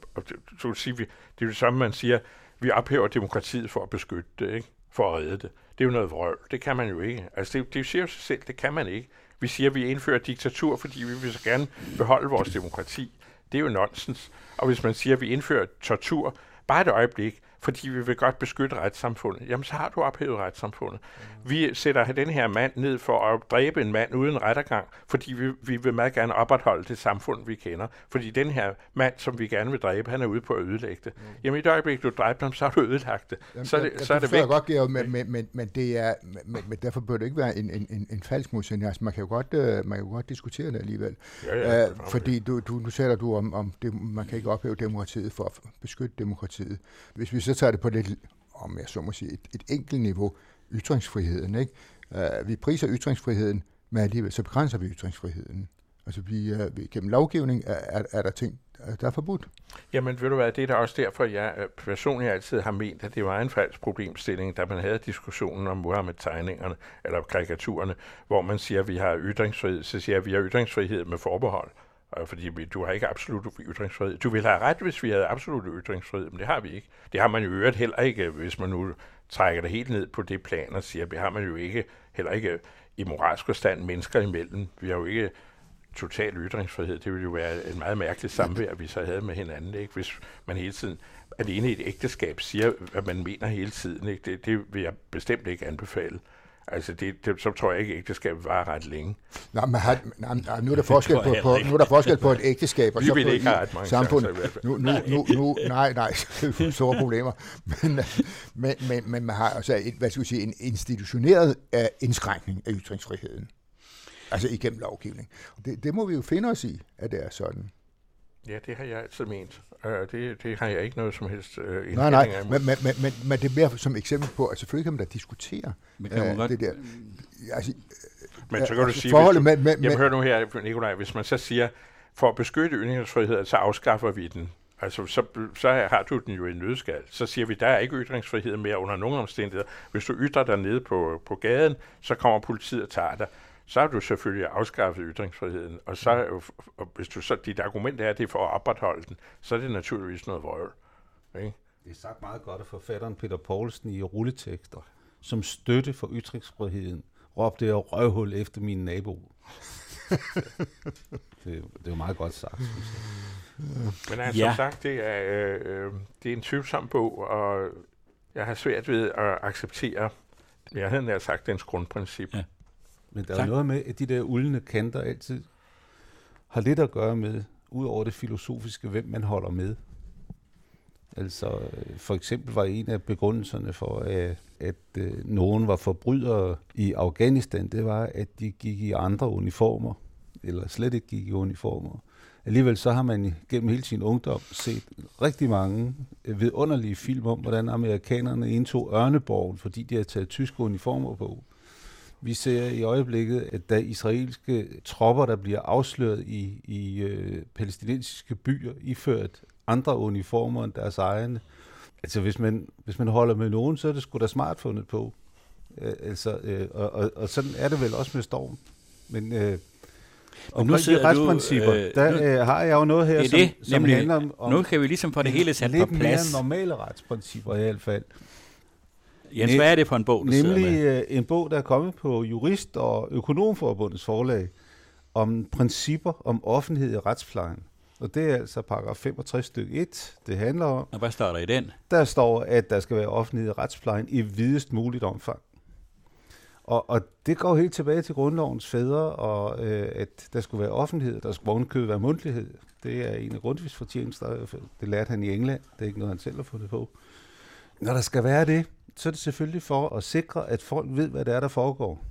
så vil sige, det er det samme, man siger, vi ophæver demokratiet for at beskytte det, ikke? for at redde det. Det er jo noget vrøvl. Det kan man jo ikke. Altså, det, det siger jo sig selv, det kan man ikke. Vi siger, at vi indfører diktatur, fordi vi vil så gerne beholde vores demokrati. Det er jo nonsens. Og hvis man siger, at vi indfører tortur, bare et øjeblik, fordi vi vil godt beskytte retssamfundet, jamen så har du ophævet retssamfundet. Mm. Vi sætter den her mand ned for at dræbe en mand uden rettergang, fordi vi, vi vil meget gerne opretholde det samfund, vi kender. Fordi den her mand, som vi gerne vil dræbe, han er ude på at ødelægge det. Mm. Jamen i et øjeblik, du dræber ham, så har du ødelagt det. Jamen, så, det, jeg, så er det væk. godt, Georg, men, men, men, men, det er, men, men derfor bør det ikke være en, en, en, en falsk modsætning. Altså, man kan jo godt, uh, man kan jo godt diskutere det alligevel. Ja, ja, uh, fordi du, du, nu sætter du om, om det, man kan ikke ophæve demokratiet for at beskytte demokratiet. Hvis vi så tager det på lidt, om jeg så må sige, et, et enkelt niveau, ytringsfriheden. Ikke? Uh, vi priser ytringsfriheden, men alligevel så begrænser vi ytringsfriheden. Altså vi, uh, vi gennem lovgivning er, er, er der ting, der er forbudt. Jamen ved du hvad, det er da også derfor, jeg øh, personligt altid har ment, at det var en falsk problemstilling, da man havde diskussionen om Muhammed-tegningerne, eller karikaturerne, hvor man siger, at vi har ytringsfrihed, så siger jeg, at vi har ytringsfrihed med forbehold fordi du har ikke absolut ytringsfrihed. Du ville have ret, hvis vi havde absolut ytringsfrihed, men det har vi ikke. Det har man jo øvrigt heller ikke, hvis man nu trækker det helt ned på det plan og siger, det har man jo ikke, heller ikke i moralsk forstand mennesker imellem. Vi har jo ikke total ytringsfrihed. Det ville jo være en meget mærkelig samvær, vi så havde med hinanden, ikke? hvis man hele tiden alene i et ægteskab siger, hvad man mener hele tiden. Ikke? Det, det vil jeg bestemt ikke anbefale. Altså, det, det, så tror jeg ikke, at ægteskabet var ret længe. Nej, men har, nej, nej, nu er der forskel på, på, nu er der forskel på et ægteskab og Vi så på ikke et mange samfund. Nu, nu, nu, nu, nej, nej, store problemer. Men, men, men, men man har altså et, hvad skal jeg sige, en institutioneret uh, indskrænkning af ytringsfriheden. Altså igennem lovgivning. Det, det må vi jo finde os i, at det er sådan. Ja, det har jeg altid ment. Uh, det, det har jeg ikke noget som helst uh, Nej, nej, men, men, men, men, men det er mere som eksempel på, at selvfølgelig kan man da diskutere men kan man godt... det der. Altså, men så kan du sige, forholdet hvis du, med, med, jamen hør nu her, Nikolaj, hvis man så siger, for at beskytte ytringsfrihed, så afskaffer vi den. Altså, så, så har du den jo i nødskal. Så siger vi, der er ikke ytringsfrihed mere under nogen omstændigheder. Hvis du ytrer dig nede på, på gaden, så kommer politiet og tager dig så har du selvfølgelig afskaffet ytringsfriheden, og så og hvis du så, dit argument er, at det er for at opretholde den, så er det naturligvis noget vrøvl. Ikke? Det er sagt meget godt af forfatteren Peter Poulsen i rulletekster. Som støtte for ytringsfriheden råbte jeg røvhul efter min nabo. det, det er meget godt sagt, synes jeg. Men altså, ja. som sagt, det er, øh, det er en tvivlsom bog, og jeg har svært ved at acceptere, jeg havde nær sagt, dens grundprincip. Ja. Men der tak. er noget med, at de der uldne kanter altid har lidt at gøre med, ud over det filosofiske, hvem man holder med. Altså, for eksempel var en af begrundelserne for, at, at øh, nogen var forbrydere i Afghanistan, det var, at de gik i andre uniformer, eller slet ikke gik i uniformer. Alligevel så har man gennem hele sin ungdom set rigtig mange øh, vidunderlige film om, hvordan amerikanerne indtog Ørneborgen, fordi de havde taget tyske uniformer på. Vi ser i øjeblikket, at der israelske tropper, der bliver afsløret i, i øh, palæstinensiske byer, iført andre uniformer end deres egne. Altså, hvis man, hvis man holder med nogen, så er det sgu da smart fundet på. Øh, altså, øh, og, og, og sådan er det vel også med Storm. Men øh, og nu de retsprincipper, du, øh, der nu, øh, har jeg jo noget her, det, som, som nemlig, handler om, om... Nu kan vi ligesom få det hele sat på plads. Lidt mere normale retsprincipper i hvert fald. Jens, hvad er det for en bog, du Nemlig med? Øh, en bog, der er kommet på Jurist- og Økonomforbundets forlag, om principper om offentlighed i retsplejen. Og det er altså paragraf 65 stykke 1, det handler om. Og hvad står der i den? Der står, at der skal være offentlighed i retsplejen i videst muligt omfang. Og, og det går helt tilbage til grundlovens fædre, og øh, at der skulle være offentlighed, der skulle ovenkøbet være mundtlighed. Det er en af Grundtvigs fortjenester. Det lærte han i England. Det er ikke noget, han selv har fundet på. Når der skal være det, så er det selvfølgelig for at sikre, at folk ved, hvad det er, der foregår.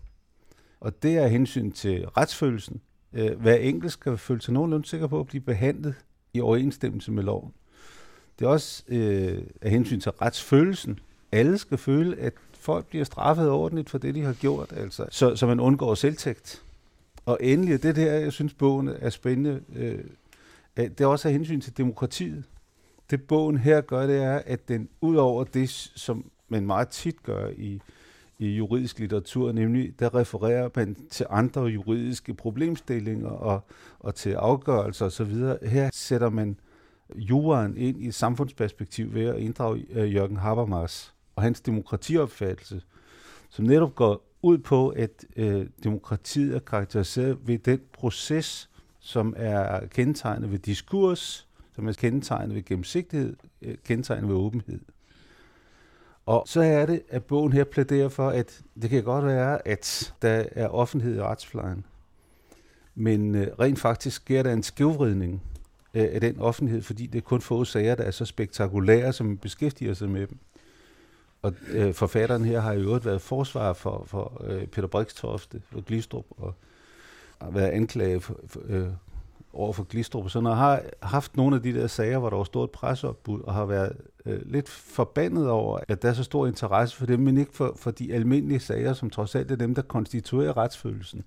Og det er hensyn til retsfølelsen. Øh, hver enkelt skal føle sig nogenlunde sikker på at blive behandlet i overensstemmelse med loven. Det er også øh, af hensyn til retsfølelsen. Alle skal føle, at folk bliver straffet ordentligt for det, de har gjort, altså, så, så man undgår selvtægt. Og endelig, det der, jeg synes, bogen er spændende, øh, det er også af hensyn til demokratiet. Det bogen her gør, det er, at den ud over det, som man meget tit gør i, i juridisk litteratur, nemlig der refererer man til andre juridiske problemstillinger og, og til afgørelser osv. Her sætter man juraen ind i et samfundsperspektiv ved at inddrage uh, Jørgen Habermas og hans demokratiopfattelse, som netop går ud på, at øh, demokratiet er karakteriseret ved den proces, som er kendetegnet ved diskurs, som er kendetegnet ved gennemsigtighed, øh, kendetegnet ved åbenhed. Og så er det, at bogen her plæderer for, at det kan godt være, at der er offentlighed i retsplejen. Men øh, rent faktisk sker der en skævvridning øh, af den offentlighed, fordi det er kun få sager, der er så spektakulære, som beskæftiger sig med dem. Og øh, forfatteren her har i øvrigt været forsvar for, for øh, Peter Brikstofte og Glistrup, og har været anklaget for, for, øh, over for Glistrup. Så når jeg har haft nogle af de der sager, hvor der var stort presopbud, og har været øh, lidt forbandet over, at der er så stor interesse for dem, men ikke for, for de almindelige sager, som trods alt er dem, der konstituerer retsfølelsen.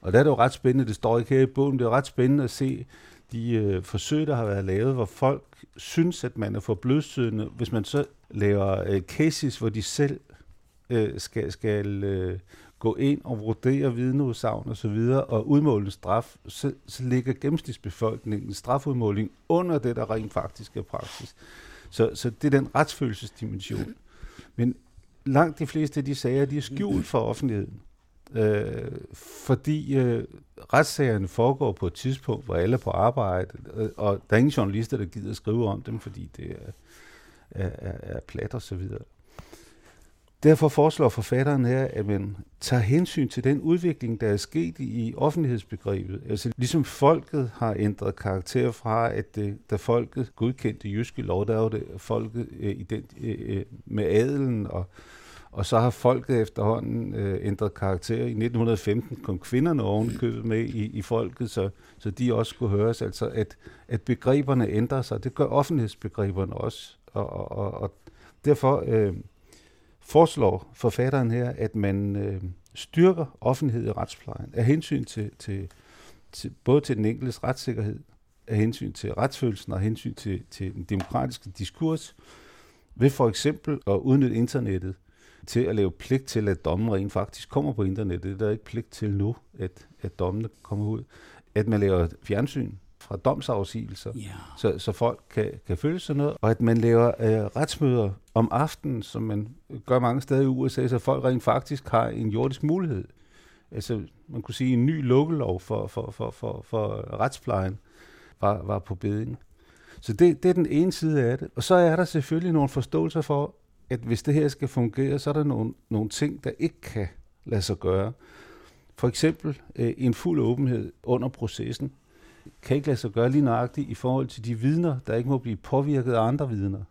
Og der er det jo ret spændende, det står ikke her i bogen, det er ret spændende at se de øh, forsøg, der har været lavet, hvor folk synes, at man er for blødsødende, hvis man så laver øh, cases, hvor de selv øh, skal, skal øh, gå ind og vurdere vidneudsagn og så videre og udmåle en straf, så, så ligger gennemsnitsbefolkningen strafudmåling under det, der rent faktisk er praksis. Så, så det er den retsfølelsesdimension. Men langt de fleste af de sager, de er skjult for offentligheden. Øh, fordi øh, retssagerne foregår på et tidspunkt, hvor alle er på arbejde, øh, og der er ingen journalister, der gider at skrive om dem, fordi det er, er, er, er plat og så videre. Derfor foreslår forfatteren her, at man tager hensyn til den udvikling, der er sket i offentlighedsbegrebet. Altså ligesom folket har ændret karakter fra, at det, da folket godkendte jyske lov, der var det folket øh, ident, øh, øh, med adelen, og, og så har folket efterhånden øh, ændret karakter. I 1915 kom kvinderne ovenkøbet med i, i folket, så, så de også skulle høres. Altså at, at begreberne ændrer sig. Det gør offentlighedsbegreberne også. Og, og, og, og derfor... Øh, foreslår forfatteren her, at man øh, styrker offentlighed i retsplejen af hensyn til, til, til både til den enkeltes retssikkerhed, af hensyn til retsfølelsen og af hensyn til, til den demokratiske diskurs, ved for eksempel at udnytte internettet til at lave pligt til, at dommen rent faktisk kommer på internettet. Det er der ikke pligt til nu, at, at dommene kommer ud. At man laver fjernsyn, fra domsafsigelser, ja. så, så folk kan, kan følge sådan noget, og at man laver øh, retsmøder om aftenen, som man gør mange steder i USA, så folk rent faktisk har en jordisk mulighed. Altså, man kunne sige, en ny lukkelov for, for, for, for, for retsplejen var, var på beding. Så det, det er den ene side af det. Og så er der selvfølgelig nogle forståelser for, at hvis det her skal fungere, så er der nogle, nogle ting, der ikke kan lade sig gøre. For eksempel øh, en fuld åbenhed under processen kan ikke lade sig gøre lige nøjagtigt i forhold til de vidner, der ikke må blive påvirket af andre vidner.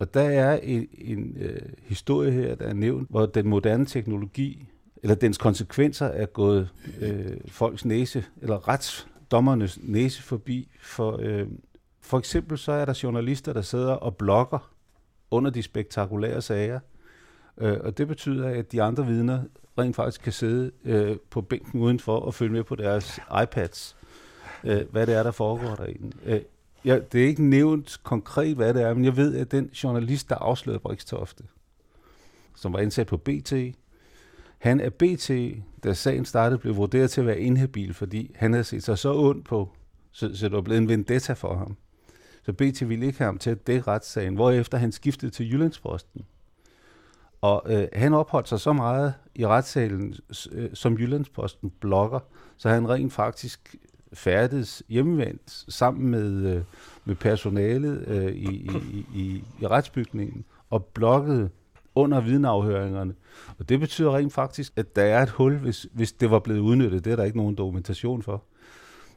Og der er en, en øh, historie her, der er nævnt, hvor den moderne teknologi, eller dens konsekvenser, er gået øh, folks næse, eller retsdommernes næse forbi. For, øh, for eksempel så er der journalister, der sidder og blogger under de spektakulære sager, øh, og det betyder, at de andre vidner rent faktisk kan sidde øh, på bænken udenfor og følge med på deres iPads øh, hvad det er, der foregår derinde. Øh, ja, det er ikke nævnt konkret, hvad det er, men jeg ved, at den journalist, der afslørede Brikstofte, som var indsat på BT, han er BT, da sagen startede, blev vurderet til at være inhabil, fordi han havde set sig så ondt på, så, så det var blevet en vendetta for ham. Så BT ville ikke have ham til at dække retssagen, hvorefter han skiftede til Jyllandsposten. Og øh, han opholdt sig så meget i retssalen øh, som Jyllandsposten blogger, så han rent faktisk færdes hjemvendt sammen med, øh, med personalet øh, i, i, i, i retsbygningen og blokkede under vidneafhøringerne. Og det betyder rent faktisk, at der er et hul, hvis, hvis det var blevet udnyttet. Det er der ikke nogen dokumentation for.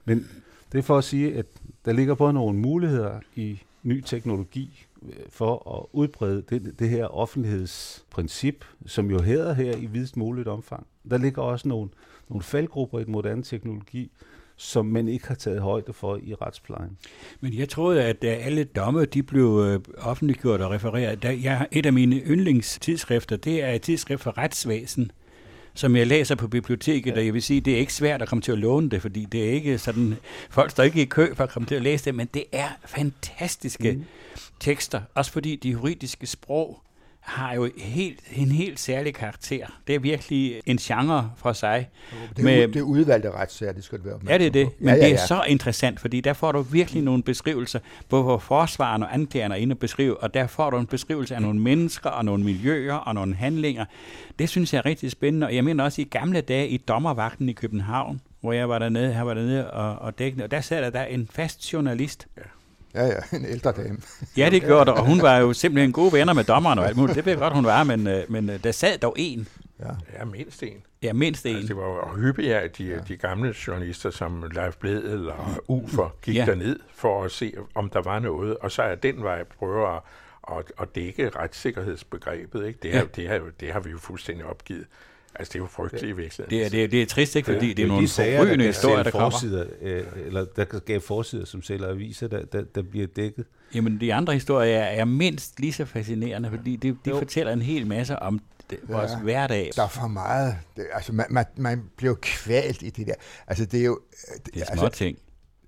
Men det er for at sige, at der ligger både nogle muligheder i ny teknologi øh, for at udbrede det, det her offentlighedsprincip, som jo hedder her i videst muligt omfang. Der ligger også nogle, nogle faldgrupper i den moderne teknologi, som man ikke har taget højde for i retsplejen. Men jeg troede, at alle domme de blev øh, offentliggjort og refereret. Der, jeg, et af mine yndlingstidsskrifter, det er et tidsskrift for retsvæsen, som jeg læser på biblioteket, ja. og jeg vil sige, det er ikke svært at komme til at låne det, fordi det er ikke sådan, folk står ikke i kø for at komme til at læse det, men det er fantastiske mm. tekster, også fordi de juridiske sprog har jo helt, en helt særlig karakter. Det er virkelig en genre for sig. Det er, med, det er udvalgte retssager, det skal du være Ja, det er det. Men ja, ja, ja. det er så interessant, fordi der får du virkelig nogle beskrivelser, hvor forsvaren og anklagerne er inde og beskrive, og der får du en beskrivelse af nogle mennesker og nogle miljøer og nogle handlinger. Det synes jeg er rigtig spændende, og jeg mener også i gamle dage i dommervagten i København, hvor jeg var dernede, her var dernede og, og dækkende, og der sad der, der en fast journalist, ja Ja, en ældre dame. ja, det gjorde det, og hun var jo simpelthen gode venner med dommeren og alt muligt. Det ved jeg godt, hun var, men, øh, men øh, der sad dog en. Ja, ja mindst en. Ja, mindst en. Altså, det var jo hyppigt, at de, ja. de gamle journalister, som Leif Bled eller Ufer, gik ja. derned for at se, om der var noget, og så er den vej prøver at, at, at dække retssikkerhedsbegrebet. Ikke? Det, har, ja. det, har, det har vi jo fuldstændig opgivet. Altså, det er jo frygteligt i virkeligheden. Det er, det, er, det er trist, ikke? Fordi det, det er nogle forrygende historier, der kommer. Forsider, øh, eller der gav forsider, som sælger aviser, der, der, der bliver dækket. Jamen, de andre historier er, er mindst lige så fascinerende, fordi de, de fortæller en hel masse om det, vores ja, hverdag. Der er for meget. Det, altså, man, man, man bliver kvalt i det der. Altså, det er jo... Det, det er små altså, ting.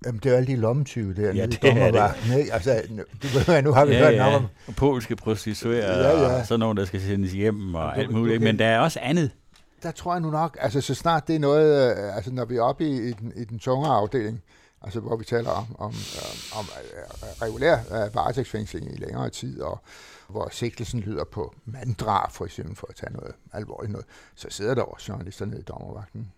Jamen, det er alle de lommetyve der. Ja, det er det. Nej, altså, du, nu har vi ja, hørt ja. om... Polske prostituerede, ja, ja. og sådan nogen, der skal sendes hjem og alt muligt. Men der er også andet der tror jeg nu nok, altså så snart det er noget, øh, altså når vi er oppe i, i, den, i den tungere afdeling, altså hvor vi taler om, om, øh, om øh, regulær varetægtsfængsling i længere tid, og hvor sigtelsen lyder på manddrab, for eksempel, for at tage noget alvorligt noget, så sidder der også journalister nede i dommervagten.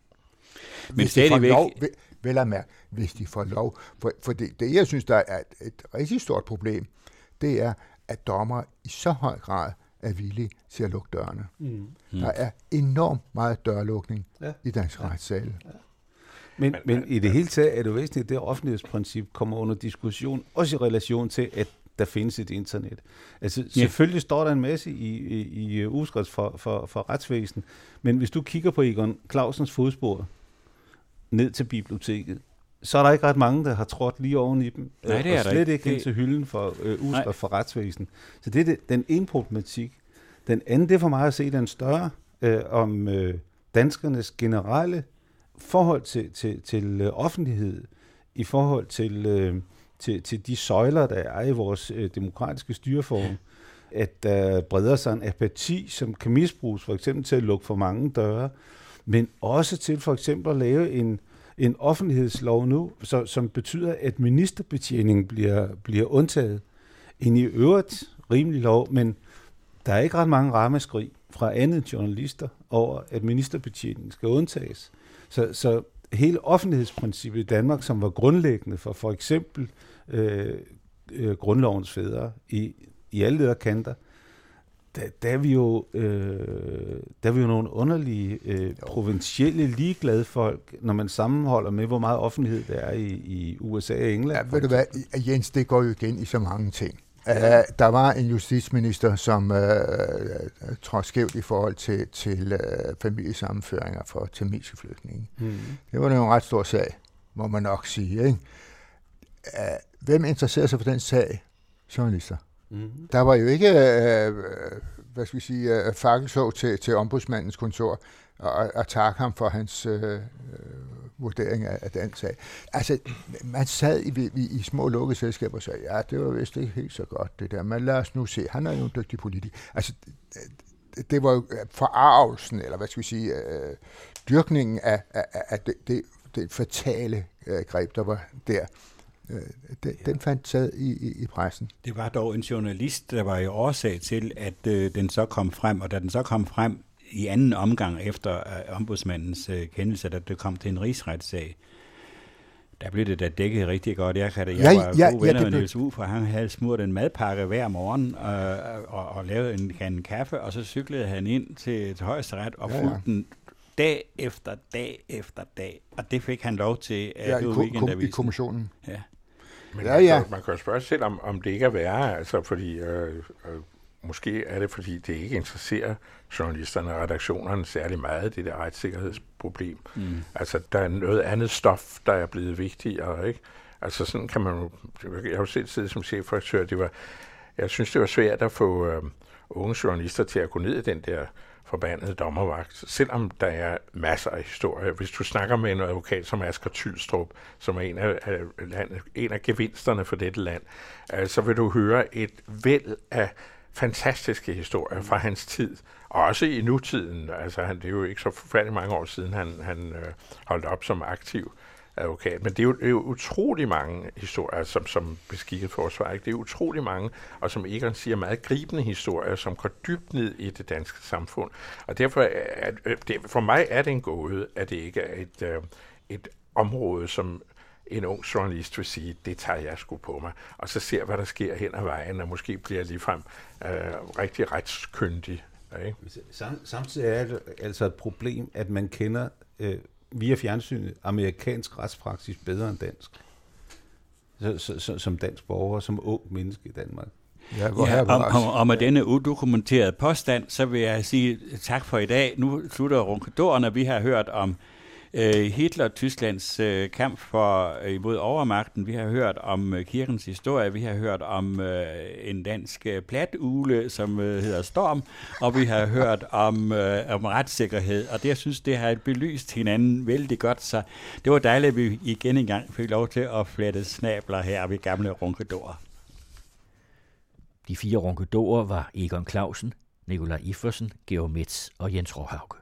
Men hvis stadigvæk... Lov, vel, vel at mærke, hvis de får lov. For, for det, det, jeg synes, der er et, et rigtig stort problem, det er, at dommer i så høj grad er villige til at lukke dørene. Mm. Der er enormt meget dørlukning ja. i dansk ja. retssal. Ja. Men, men i det hele taget er det væsentligt, at det offentlighedsprincip kommer under diskussion, også i relation til, at der findes et internet. Altså, ja. selvfølgelig står der en masse i, i, i uskrift for, for, for retsvæsen, men hvis du kigger på Egon Clausens fodspor ned til biblioteket, så er der ikke ret mange, der har trådt lige oven i dem. Nej, det er og der slet ikke. ikke ind til hylden for øh, uskrift for retsvæsen. Så det er det, den ene problematik. Den anden, det er for mig at se den større øh, om øh, danskernes generelle forhold til, til, til øh, offentlighed, i forhold til, øh, til, til de søjler, der er i vores øh, demokratiske styreform, at der breder sig en apati, som kan misbruges for eksempel til at lukke for mange døre, men også til for eksempel at lave en, en offentlighedslov nu, så, som betyder, at ministerbetjeningen bliver, bliver undtaget. En i øvrigt rimelig lov, men der er ikke ret mange rammeskrig fra andre journalister over, at ministerbetjeningen skal undtages. Så, så hele offentlighedsprincippet i Danmark, som var grundlæggende for for eksempel øh, øh, grundlovens fædre i, i alle lederkanter, kanter, der, der, er vi jo, øh, der er vi jo nogle underlige øh, provincielle ligeglade folk, når man sammenholder med, hvor meget offentlighed der er i, i USA og England. Ja, ved du hvad, Jens, det går jo igen i så mange ting. Uh, der var en justitsminister, som uh, trådte skævt i forhold til, til uh, familiesammenføringer for tamilske flygtninge. Mm. Det var en ret stor sag, må man nok sige. Ikke? Uh, hvem interesserer sig for den sag? Journalister. Mm. Der var jo ikke, øh, hvad skal vi sige, øh, fakkelså til, til ombudsmandens kontor og, og takke ham for hans øh, øh, vurdering af, af den sag. Altså, man sad i, i, i små lukkede selskaber og sagde, ja, det var vist ikke helt så godt det der, men lad os nu se, han er jo en dygtig politiker. Altså, det, det var jo øh, forarvelsen, eller hvad skal vi sige, øh, dyrkningen af, af, af det, det, det fatale øh, greb, der var der. Øh, den, den fandt sad i, i, i pressen. Det var dog en journalist, der var i årsag til, at øh, den så kom frem, og da den så kom frem i anden omgang efter øh, ombudsmandens øh, kendelse, da det kom til en rigsretssag, der blev det da dækket rigtig godt. Jeg, kan det, jeg ja, var ja, gode venner ja, med Niels for han havde smurt en madpakke hver morgen øh, og, og lavet en kan kaffe, og så cyklede han ind til, til højesteret og ja, fulgte ja. den dag efter dag efter dag. Og det fik han lov til at ja, i, kom, i kommissionen. Ja. Men ja, ja. Man, kan, jo spørge selv, om, om det ikke er værre, altså fordi øh, øh, måske er det, fordi det ikke interesserer journalisterne og redaktionerne særlig meget, det der retssikkerhedsproblem. Mm. Altså, der er noget andet stof, der er blevet vigtigere, ikke? Altså, sådan kan man jo... Jeg har jo selv siddet som chefredaktør, det var... Jeg synes, det var svært at få øh, unge journalister til at gå ned i den der forbandede dommervagt, selvom der er masser af historier. Hvis du snakker med en advokat som Asger Tylstrup, som er en af, af, landet, en af gevinsterne for dette land, øh, så vil du høre et væld af fantastiske historier fra hans tid, og også i nutiden. Altså, han, det er jo ikke så forfærdelig mange år siden, han, han øh, holdt op som aktiv advokat. Men det er jo, det er jo utrolig mange historier, som, som beskikket forsvar. Ikke? Det er utrolig mange, og som Egon siger, meget gribende historier, som går dybt ned i det danske samfund. Og derfor, er, øh, det, for mig er det en gåde, at det ikke er et, øh, et område, som en ung journalist vil sige, det tager jeg sgu på mig, og så ser, hvad der sker hen ad vejen, og måske bliver ligefrem øh, rigtig retskyndig. Ikke? Samtidig er det altså et problem, at man kender øh, via fjernsynet amerikansk retspraksis bedre end dansk. Så, så, så, som dansk borger, som ung menneske i Danmark. Ja, ja, om, om, og med denne udokumenterede påstand, så vil jeg sige tak for i dag. Nu slutter runkedorerne. Vi har hørt om øh, Hitler-Tysklands øh, kamp for øh, imod overmagten. Vi har hørt om øh, kirkens historie. Vi har hørt om øh, en dansk øh, som øh, hedder Storm. Og vi har hørt om, øh, om retssikkerhed. Og det, jeg synes, det har belyst hinanden vældig godt. Så det var dejligt, at vi igen engang fik lov til at flette snabler her ved gamle runkedorer. De fire runkedorer var Egon Clausen, Nikolaj Iffersen, Georg Metz og Jens Råhauke.